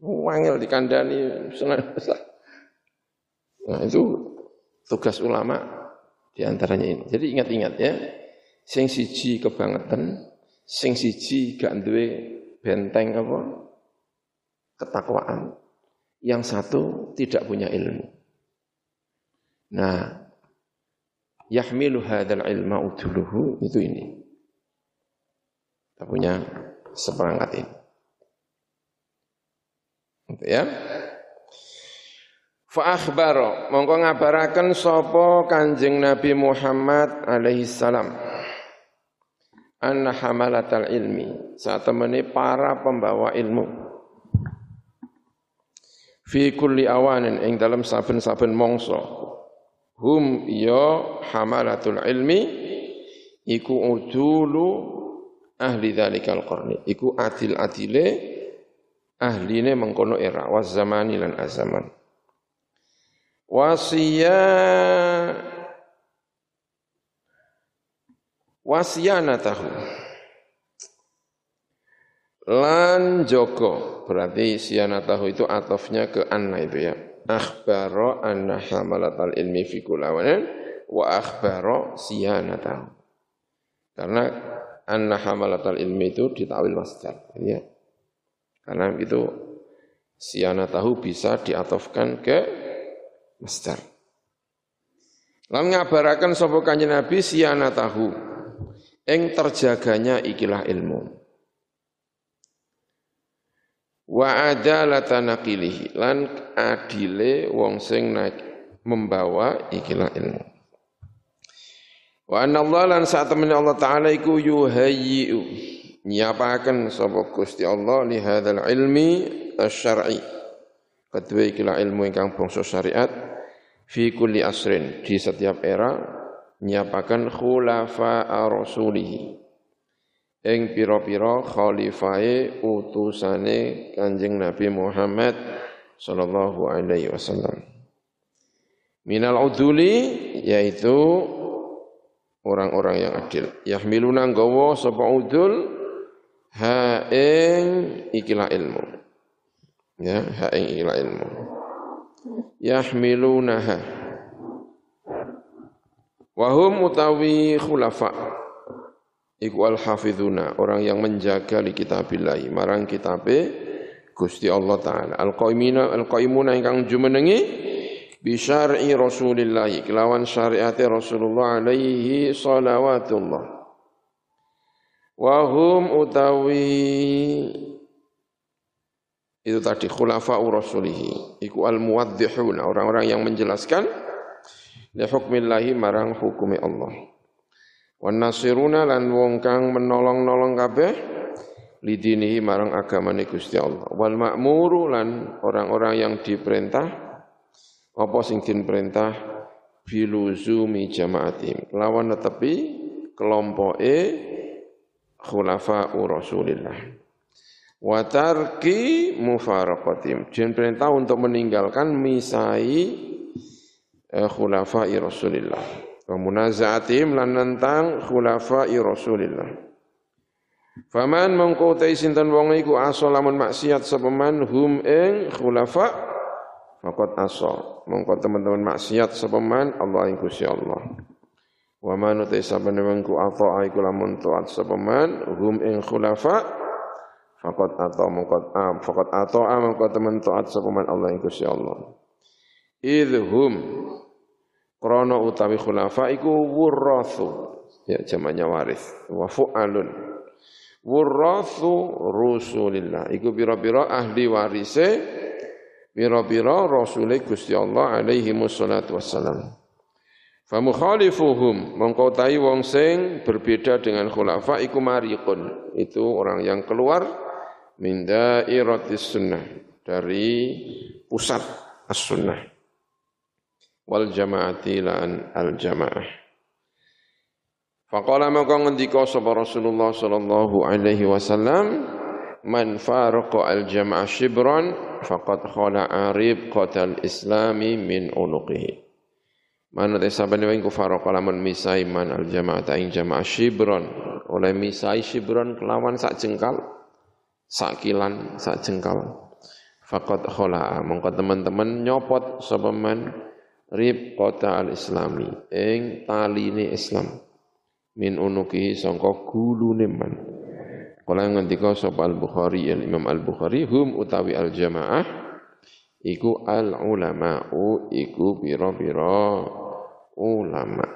Wangel dikandani Nah itu tugas ulama di antaranya ini. Jadi ingat-ingat ya, sing siji kebangetan, sing siji gak duwe benteng apa? Ketakwaan. Yang satu tidak punya ilmu. Nah, yahmilu hadzal ilma uduluhu itu ini. Kita punya seperangkat ini. Gitu ya. Fa akhbaro mongko ngabaraken sapa Kanjeng Nabi Muhammad alaihi salam anna hamalatal ilmi saat temani para pembawa ilmu fi kulli awanin ing dalam saben-saben mongso hum ya hamalatul ilmi iku udulu ahli dzalikal qarni. Iku adil-adile ahline mengkono era wa zamani lan azaman. Wasiya wasiyanatahu lan joko berarti siyanatahu itu atofnya ke anna itu ya akhbaro anna hamalatal ilmi fi kulawanan wa akhbaro siyanatahu karena anna hamalatal ilmi itu ditawil masdar ya. Karena itu siana tahu bisa diatofkan ke masdar. Lalu ngabarakan sapa kanjeng Nabi siana tahu ing terjaganya ikilah ilmu. Wa adalata naqilihi lan adile wong sing membawa ikilah ilmu. Wa anna Allah lan saat temen Allah Ta'ala iku yuhayyi'u. Nyiapaken sapa Gusti Allah li hadzal ilmi asy-syar'i kedua ikilah ilmu ingkang bangsa syariat fi kulli asrin di setiap era nyiapaken khulafa rasulih ing pira-pira khalifae utusane Kanjeng Nabi Muhammad sallallahu alaihi wasallam minal uduli yaitu orang-orang yang adil. Yahmiluna nggawa sapa udul ha ing ikilah ilmu. Ya, ha ing ikilah ilmu. Yahmilunaha. Wahum utawi khulafa iku al hafizuna orang yang menjaga li kitabillah marang kitabe Gusti Allah taala al qaimina al qaimuna ingkang jumenengi bi syar'i Rasulillah kelawan syariat Rasulullah alaihi salawatullah wa hum utawi itu tadi khulafa rasulihi iku al muwaddihun orang-orang yang menjelaskan li hukmillahi marang hukumi Allah. Wan nasiruna lan wong kang menolong-nolong kabeh lidinihi marang agamane Gusti Allah. Wal ma'muru lan orang-orang yang diperintah apa sing diperintah biluzumi jamaatim. Lawan netepi kelompoke khulafa Rasulillah. Wa tarki mufaraqatim. Jen perintah untuk meninggalkan misai Eh, khulafai Rasulillah. Wa munaza'atihim lan nentang khulafai Rasulillah. Faman mengkotai sinten wong iku asa lamun maksiat sapa man hum ing khulafa faqad asa. Mongko teman-teman maksiat sapa man Allah ing Gusti Allah. Wa man utai sabane wong ku ata iku lamun taat sapa man hum ing khulafa faqad ata mongko am faqad ata mongko teman taat sapa man Allah ing Gusti Allah. Idhum Krono utawi khulafa iku wurrathu. Ya jamannya waris. Wa fu'alun. Wurrathu rusulillah. Iku bira-bira ahli warise bira-bira rasulih Gusti Allah alaihi wassalatu wassalam. Fa mukhalifuhum mongko wong sing berbeda dengan khulafa iku mariqun. Itu orang yang keluar min dairatis sunnah dari pusat as-sunnah wal jamaati lan al jamaah. Faqala maka ngendika sapa Rasulullah sallallahu alaihi wasallam man faraqa al jamaah shibran faqad khala arib qatal islami min unuqihi. Mana te sabane wing faraqa lamun misai man al jamaah ing jamaah shibran oleh misai shibran kelawan sak jengkal sak kilan sak jengkal. Faqad khala mongko teman-teman nyopot sapa man rib kota al-islami. Ing taline Islam. Min unukihi sangka gulune man. Kala ngendika sapa al-Bukhari al Imam al-Bukhari hum utawi al-jamaah iku al-ulama'u iku pira-pira ulama.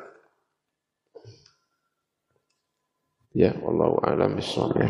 Ya wallahu alam bisawab